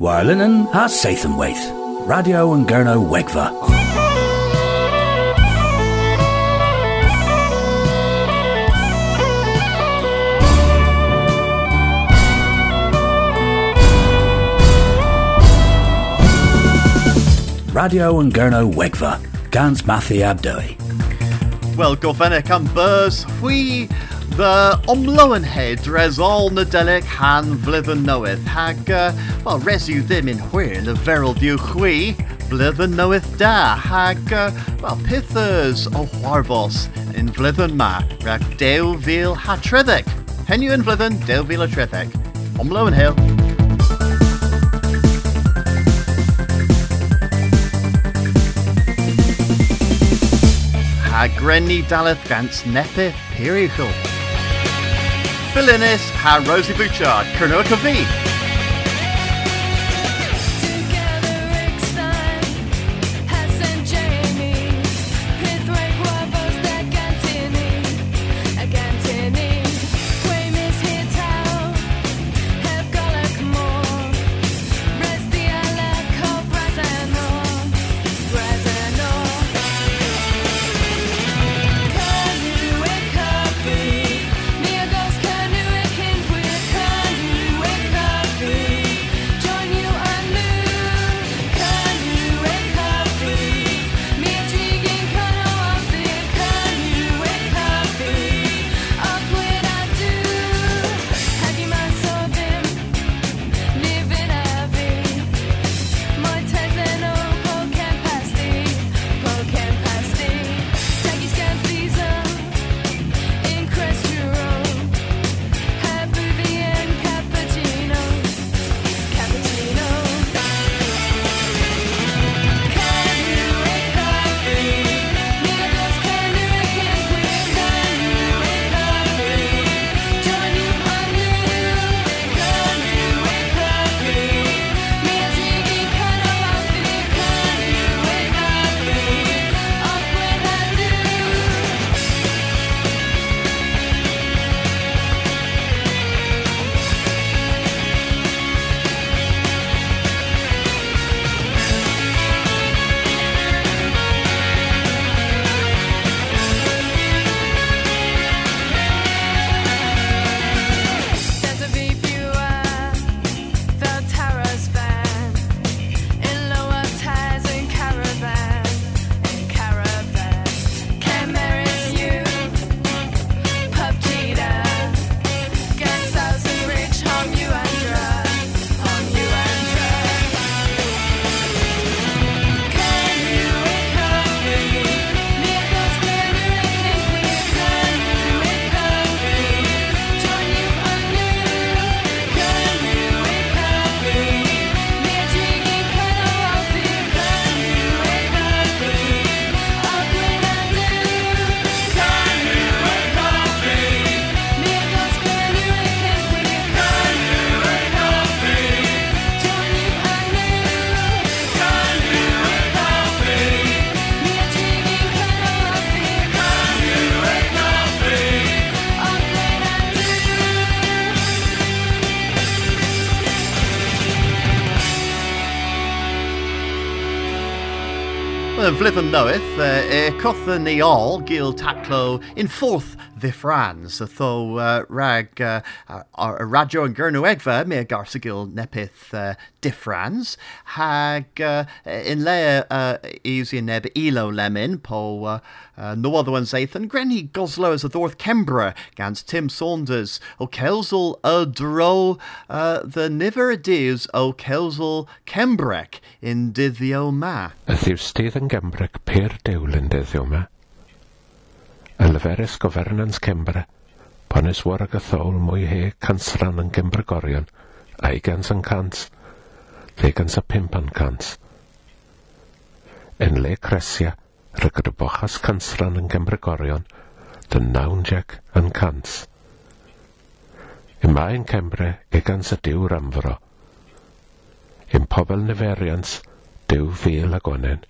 Warlinen ha Sathanwaith. Radio and Gurno Wegva. Radio and Gurno Wegva. Gans Mathi Abdoi. Well, gofennic am burs, hui the omloen head res all nadelic han vlithen knoweth hag, uh, well, res you them in where the veril view hui, blithen knoweth da, hag, uh, well, pithers o harvos in vlithen ma, rag deu vil hatrithik. Hen you in vlithen, deu vil atrithik. Omloen hill. ha grenni daleth gans nepe perichol. Filinis ha Rosie Bouchard, Kernoa V. Flithen knoweth, uh, e cotha ni all gil taclo in fourth the Frans, tho uh, rag uh, a radio and gurnu egva me garsagil nepith uh, diffrans hag uh, in lea uh, easy neb elo lemon po uh, uh, no other one Zathan Granny Goslow as a Thorth Kembra gans Tim Saunders o Kelsel a dro uh, the niver dews o Kelsel Kembrek in diddio ma. A ddiw Stephen Gembrek per dewlyn dyddio ma. y leferys gofernans Cembra, ponys war ag y thol mwy he cansran yn Gembregorion, a'i gans yn cant, lle gans a pimp yn cant. Yn le Cresia, rygyd y bochas cansran yn Gembregorion, dy nawn jac yn cant. Yma yn Cembre, e gans y diw ramfro. Yn pobl neferians, diw fil a gwanen.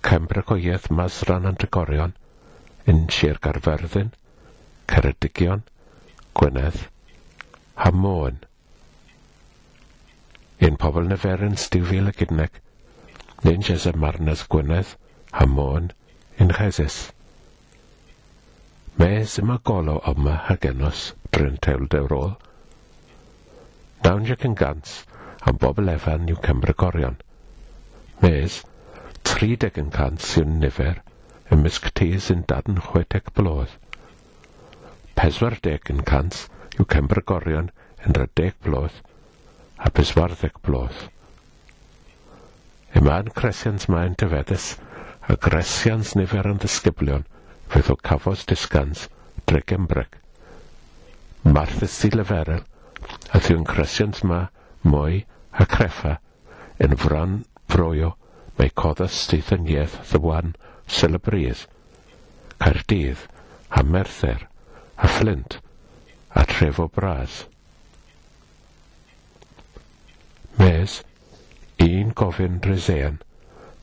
Cembre goiedd masran yn drigorion, yn Sir Garfyrddin, Ceredigion, Gwynedd, a Un pobl neferyn stiwfil y gydneg, nyn jes y marnas Gwynedd, Hamon, yn Chesys. Mes e yma golo yma hagenos drwy'n tewl dewrol. Nawn jac yn gans am bobl efan yw Cymru Gorion. Mes, e 30 yn cant yw'n nifer ymysg ti sy'n dadn 60 blodd. 40 yn cant yw Cembrygorion yn 10 blodd a 40 blodd. Yma'n cresiant mae'n dyfeddus a gresiant nifer yn ddisgyblion fydd o cafos disgans dreg dregembreg. Marthys i leferel a ddiw'n cresiant ma mwy a creffa yn fran froio mae coddus stydd yng nghieth ddywan Selybryd, Caerdydd, a Merthyr, a Flint, a Trefo Bras. Mes, un gofyn dresean,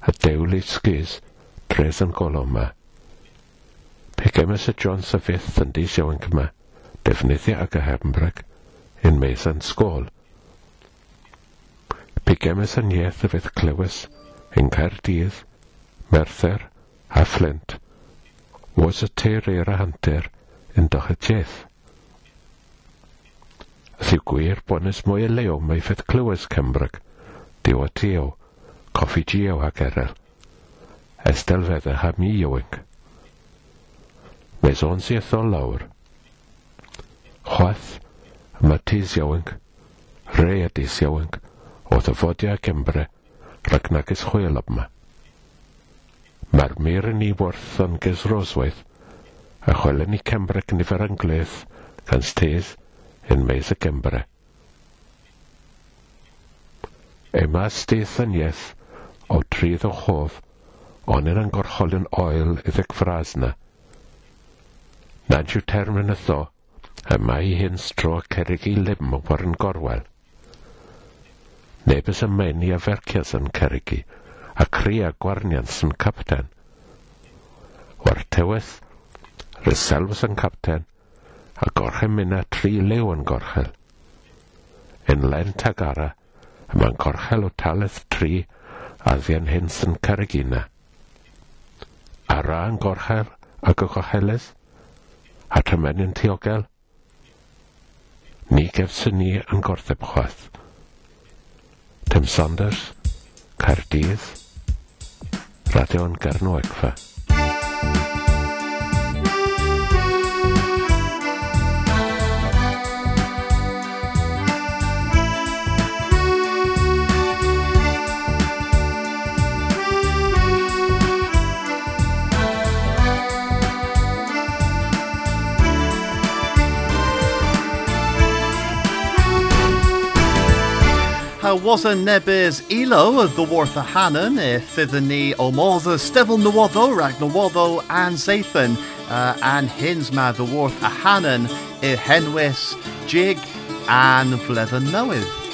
a dewl i sgys, dres yn goloma. Pegema y John Safith yn dis iawn cyma, defnyddio ag y Hembreg, yn meis yn sgôl. Pegema yn ieth y fydd clywys, yn Caerdydd, Merthyr, a Flint was y teir a hanter yn dychytiaeth. Ydy gwir bonus mwy y leo mae ffedd clywys Cymryd, diwa teo, coffi geo ac erel, esdelfedd a ham i ywync. Mes o'n syth o lawr. Chwath, mae tis iawync, re a dis iawync, o ddyfodia Cymru, rhagnag ysgwyl yma. Mae'r mir yn ei wrth yn gysroswaith, a chwelen i cembrec nifer anglaeth gan stedd yn meis y gembre. Ema steithaniaeth o trydd o chodd, ond yn angorcholion oel iddeg ffrasna. Nad yw term yn ytho, a mae hyn stro cerig i lim o war yn gorwel. Nebys y meni a fercias yn cerigi, a cri a gwarnians yn capten. War teweth, ryselfys yn capten, a gorchem myna tri lew yn gorchel. Yn lent ag ara, Mae'n corchel o taleth tri a ddian hyn sy'n caragina. A ra yn gorchel ag y gocheles, a tymenyn tiogel. Ni gefsyn ni yn gortheb chwaith. Tim Saunders, Caerdydd, Radio yn Egfa. was a nebys ilo if the ni o modd stefel nywoddo rag nywoddo an Zathan uh, an hins ma the worth a hannon i henwys jig an fledden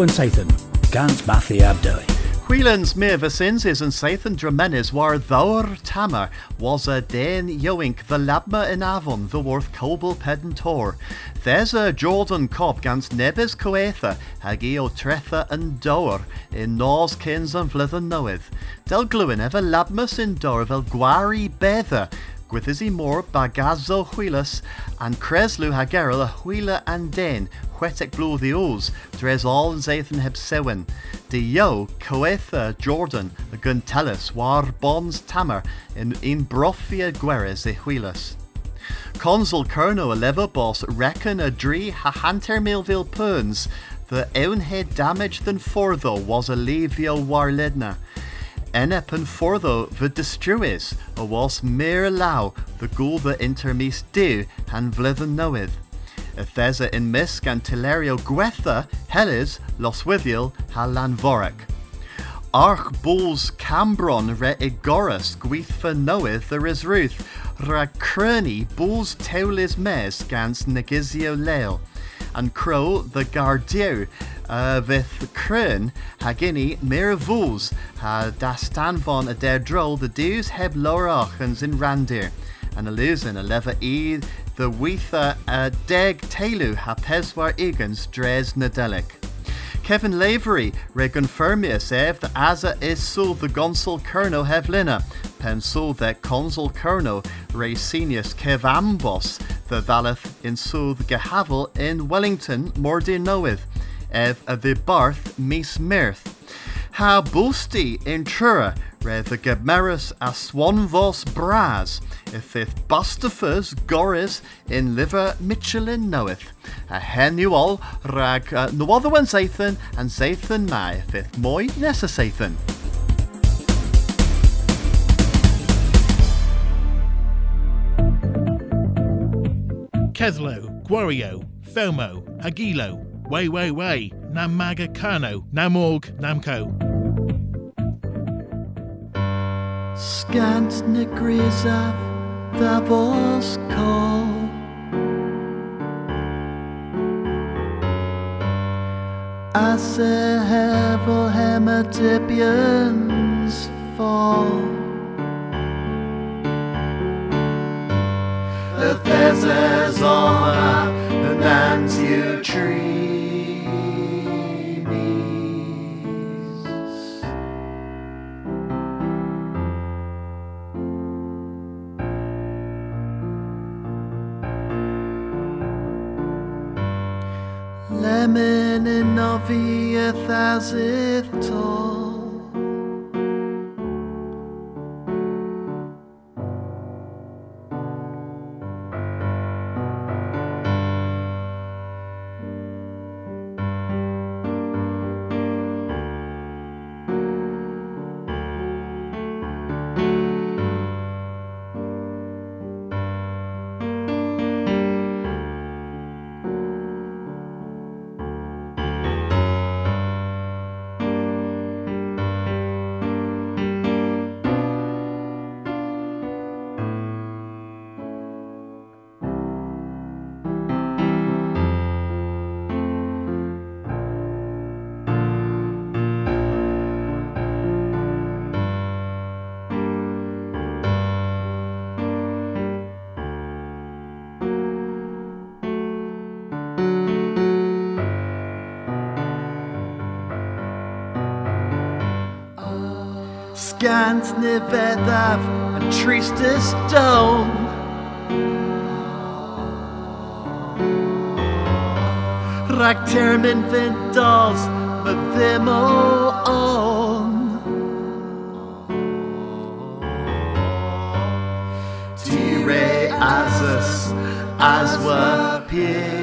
And Sathan, Gans Mathi Abdoi. Whelan's me vicinses and Sathan Dramenis war thor tamer was a den yoink the labma in avon the worth cobble pedant tor. There's a Jordan Cobb gans nebis coetha hagi o tretha and dower in nos kins and flithen knoweth. Del gluin ever labmus in dor vel guari bether Gwithisi mor bagazo huilas and creslu hagerel a huila and den blue the oos dres all zathan heb sewen. De yo coetha Jordan guntelis war bons tamer in in brofia gueres e huilas. Consul a lever boss reckon a dree ha hanter milville perns the own head damage than fortho was a levio warledna. Enep and fortho the destruis, a was mere lau, the ghoul the intermis du, han knoweth. Ethesa in misk and tilerio gwetha, helis, los withiel, ha lanvorek. Arch bulls cambron re igorus gweithfa knoweth there is ruth, ra bulls teulis mes gans negizio leil and crow the gardieu with krön hagini mere voos ha dastan von a der droll the deus heb lorachens in randir and a lusen a leva e the weitha a deg telu ha peswar igans dres nadelic. Kevin Lavery regan firmius ev the asa is so the gonsul kerno hevlina, pensul that consul kerno re senius kev ambos the valeth in so the gehavel in Wellington mordin knoweth, ev a the barth mis mirth. Ha boosty in trura re the gemerus a swanvos bras, if if bustafers goris in liver Michelin knoweth. A all rag uh, no other one Zathan and Zathan mai if moi nessa Zathan. Keslo, Guario, Fomo, Agilo, Way Way Way, Namaga Kano, Namorg, Namco. Skant negrizav Davos call. Ase hevel hematipians fall. The Thezes on the Nantiu trees. Lemon in novieth as tall. Scant niveddav and tristis stone. Rag termin vindos me vimo on. Tire asus as wa pir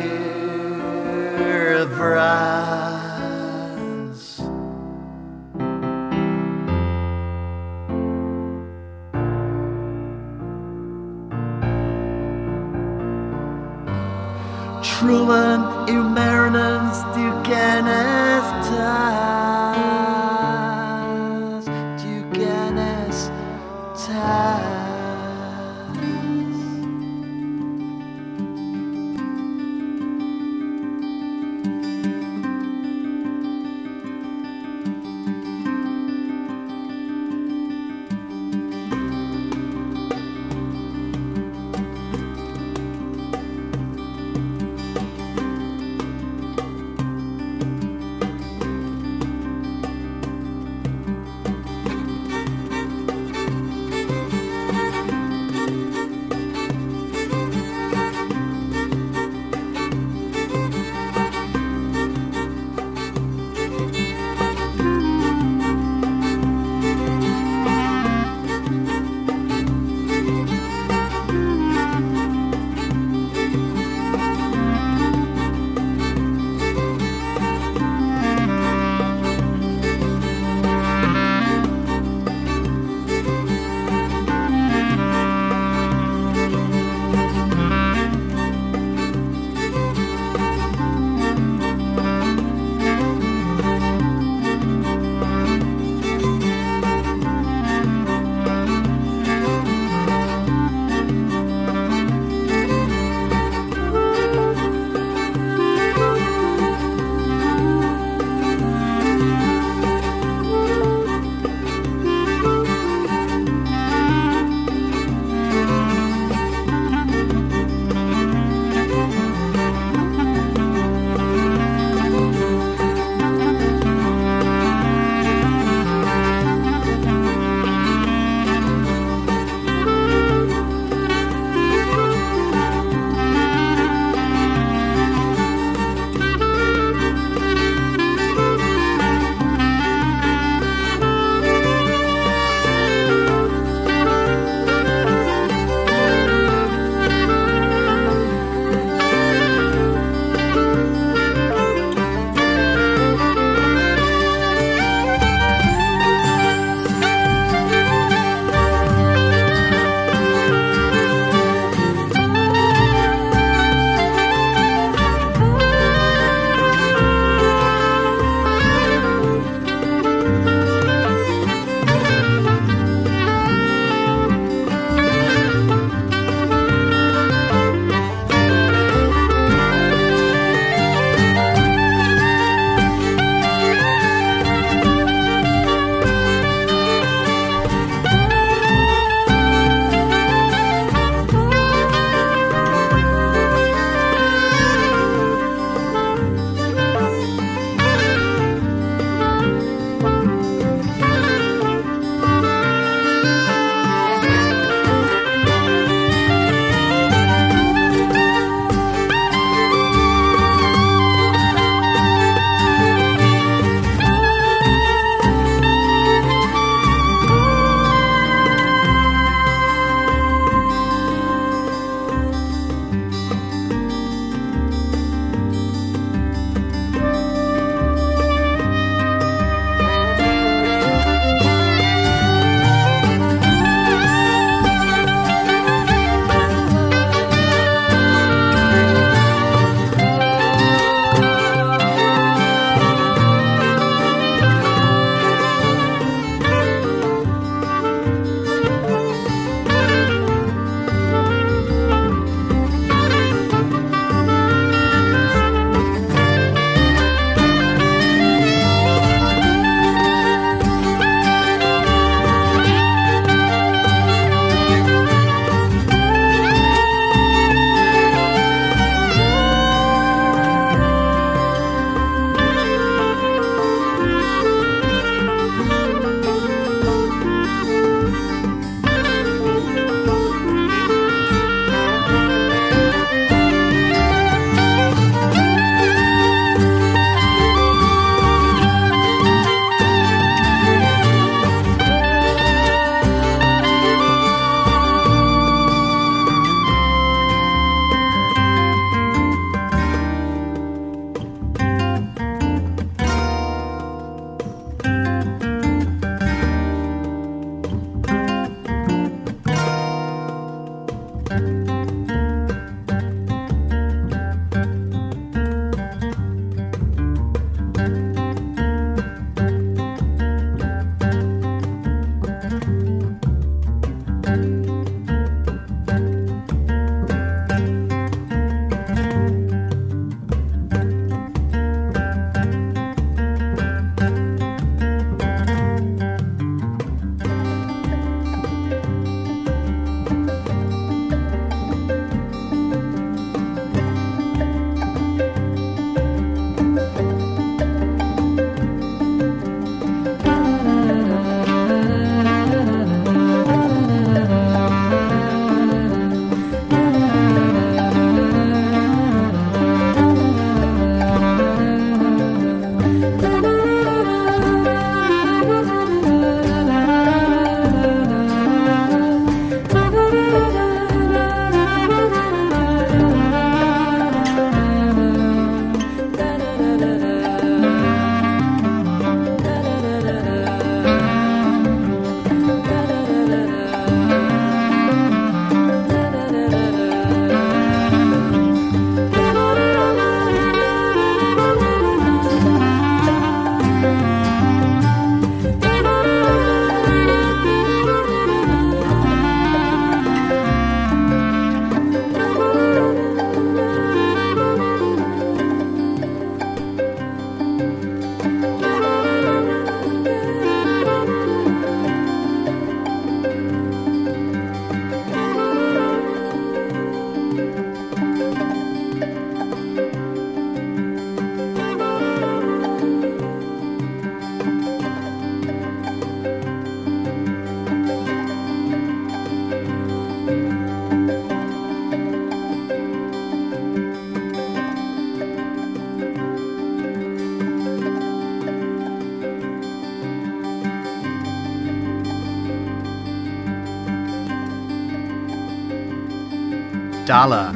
Dala.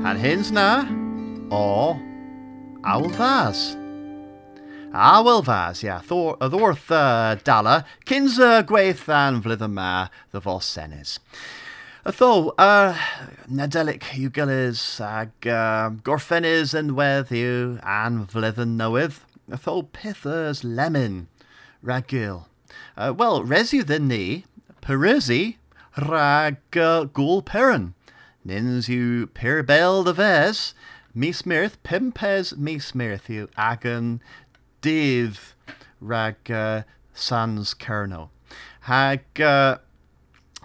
Han hens na o Alvaz. Ah, wel fas, ia. Ddwrth uh, dala, cyns uh, gweith an flydd the fos senes. Y tho, uh, Nadelic yw ag uh, gorffenys yn wedd yw an flydd pithers lemon ragil. Uh, Wel, res yw ddyn ni, Perisi rag uh, gŵl peran. Nins per bel de ves, mis mirth, pimpes mis mirth yw agan dydd rag uh, sans cerno. Hag uh,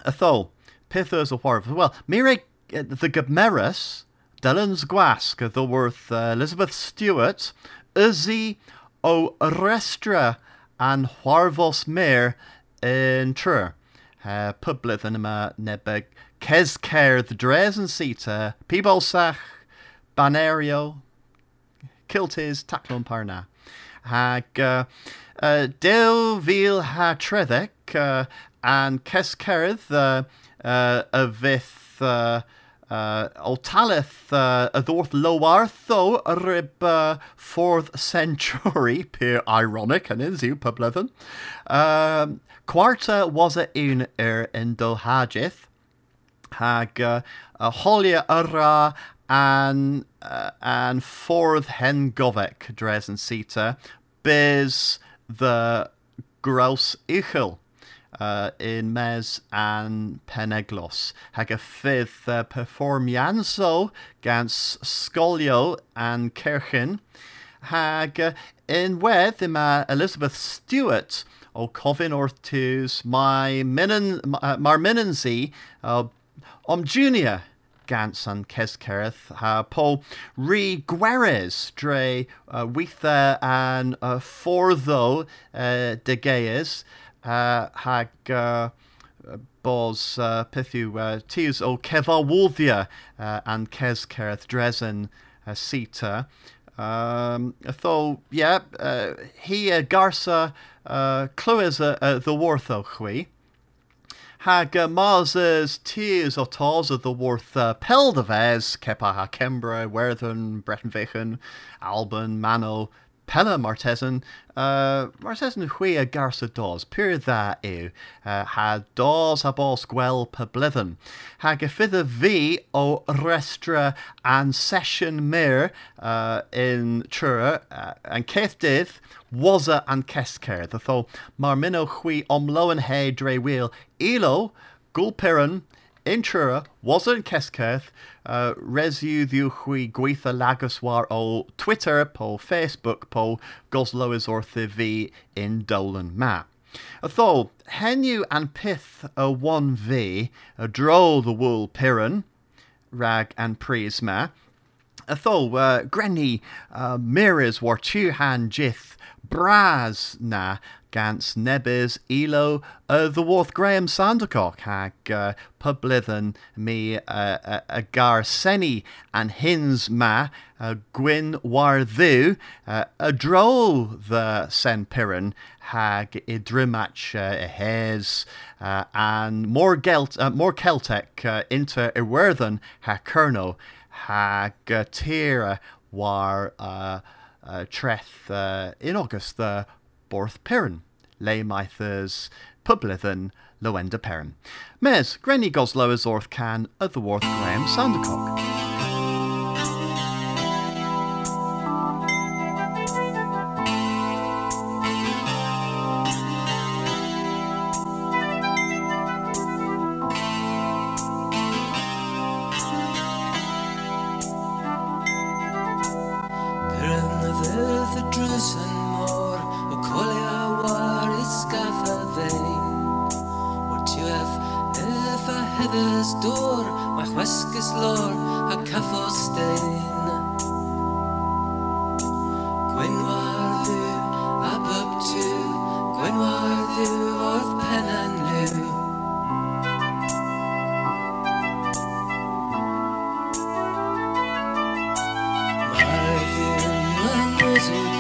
y tho, pithos o warf. Well, mire uh, the gymeras, Dylan's gwasg y ddwrth uh, Elizabeth Stewart, yzy o restra an hwarfos mer yn trwyr. Uh, yn yma nebeg Ces Cerdd, Dres yn Sita, Pibolsach, Banerio, Kiltis, Taclon Parna. Hag uh, uh, Dew Fil Ha Treddec uh, and Ces Cerdd uh, uh, fydd uh, uh, o uh, lowartho rib uh, 4th century, peer ironic yn un yw pyblyddyn. Um, Quarta was a un er yn dohadjith, hag uh, a holia yrra an, uh, an ffordd hen gofec dres sita, biz the grouse uchel uh, in mes an peneglos. Hag a fydd uh, performianso gans scolio an Kirchen. Hag uh, in wedd yma Elizabeth Stewart o cofyn wrth tiws mae minan, uh, mar minansi uh, om junior gans an Cescereth ha po ri gweres dre uh, weitha an uh, fforddо uh, de geas uh, hag uh, bos uh, pithu uh, tiws o cefawoddia uh, an Cescereth dresen uh, sita. Um, tho, yeah, uh, hi uh, garsa uh, clywes uh, uh, the worth o chwi. Hag uh, mars as tears o tars of the worth uh, pel de ves, kepa ha Kembra, Werthen, Breton Vichen, Alban, Mano, Pella Martesan, uh, Martesan hui a garsa dos, pur dda yw, uh, ha dos ha bos gwel pyblyddyn. Ha fi o restra an session mir uh, in Trura, uh, an ceith dydd, waza an cescer. Tho, mar minno hui omlo yn he dre wil, ilo, gulpiran, in Trura, waza an cescerth, uh, resu ddiw chwi gweitha lagus o Twitter po Facebook po goslo is fi in Dolan ma. Tho, henu and pith a one v, a dro the wool piran, rag and prisma, Tho, uh, grenny uh, mirrors war tu han jith, bras na, gans nebys ilo uh, the Worth Graham Sandercock hag uh, mi uh, uh, a gar seni an hins ma uh, gwyn war ddu uh, a dro the sen piran hag idrimach uh, hes uh, and more gelt uh, more Celtic uh, inter Iwerthen ha kerno hag uh, tira war uh, uh, treth uh, in August the Borth Piran le maithas Publithan Loenda Perrin. Mes, Grenny Goslow as Orth Can of the Worth Graham Sandercock.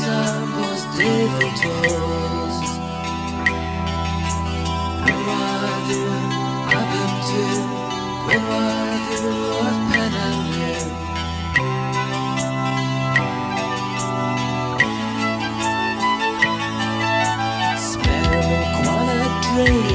those are those differences Where are you? I've been to Where are you? I've been and a quality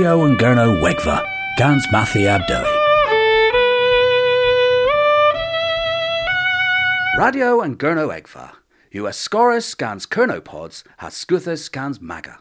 Radio and Gurno Wegva, Gans Mathi Abdoi. Radio and Gurno Egva, US Scorus scans Kernopods, has Scuthus scans Maga.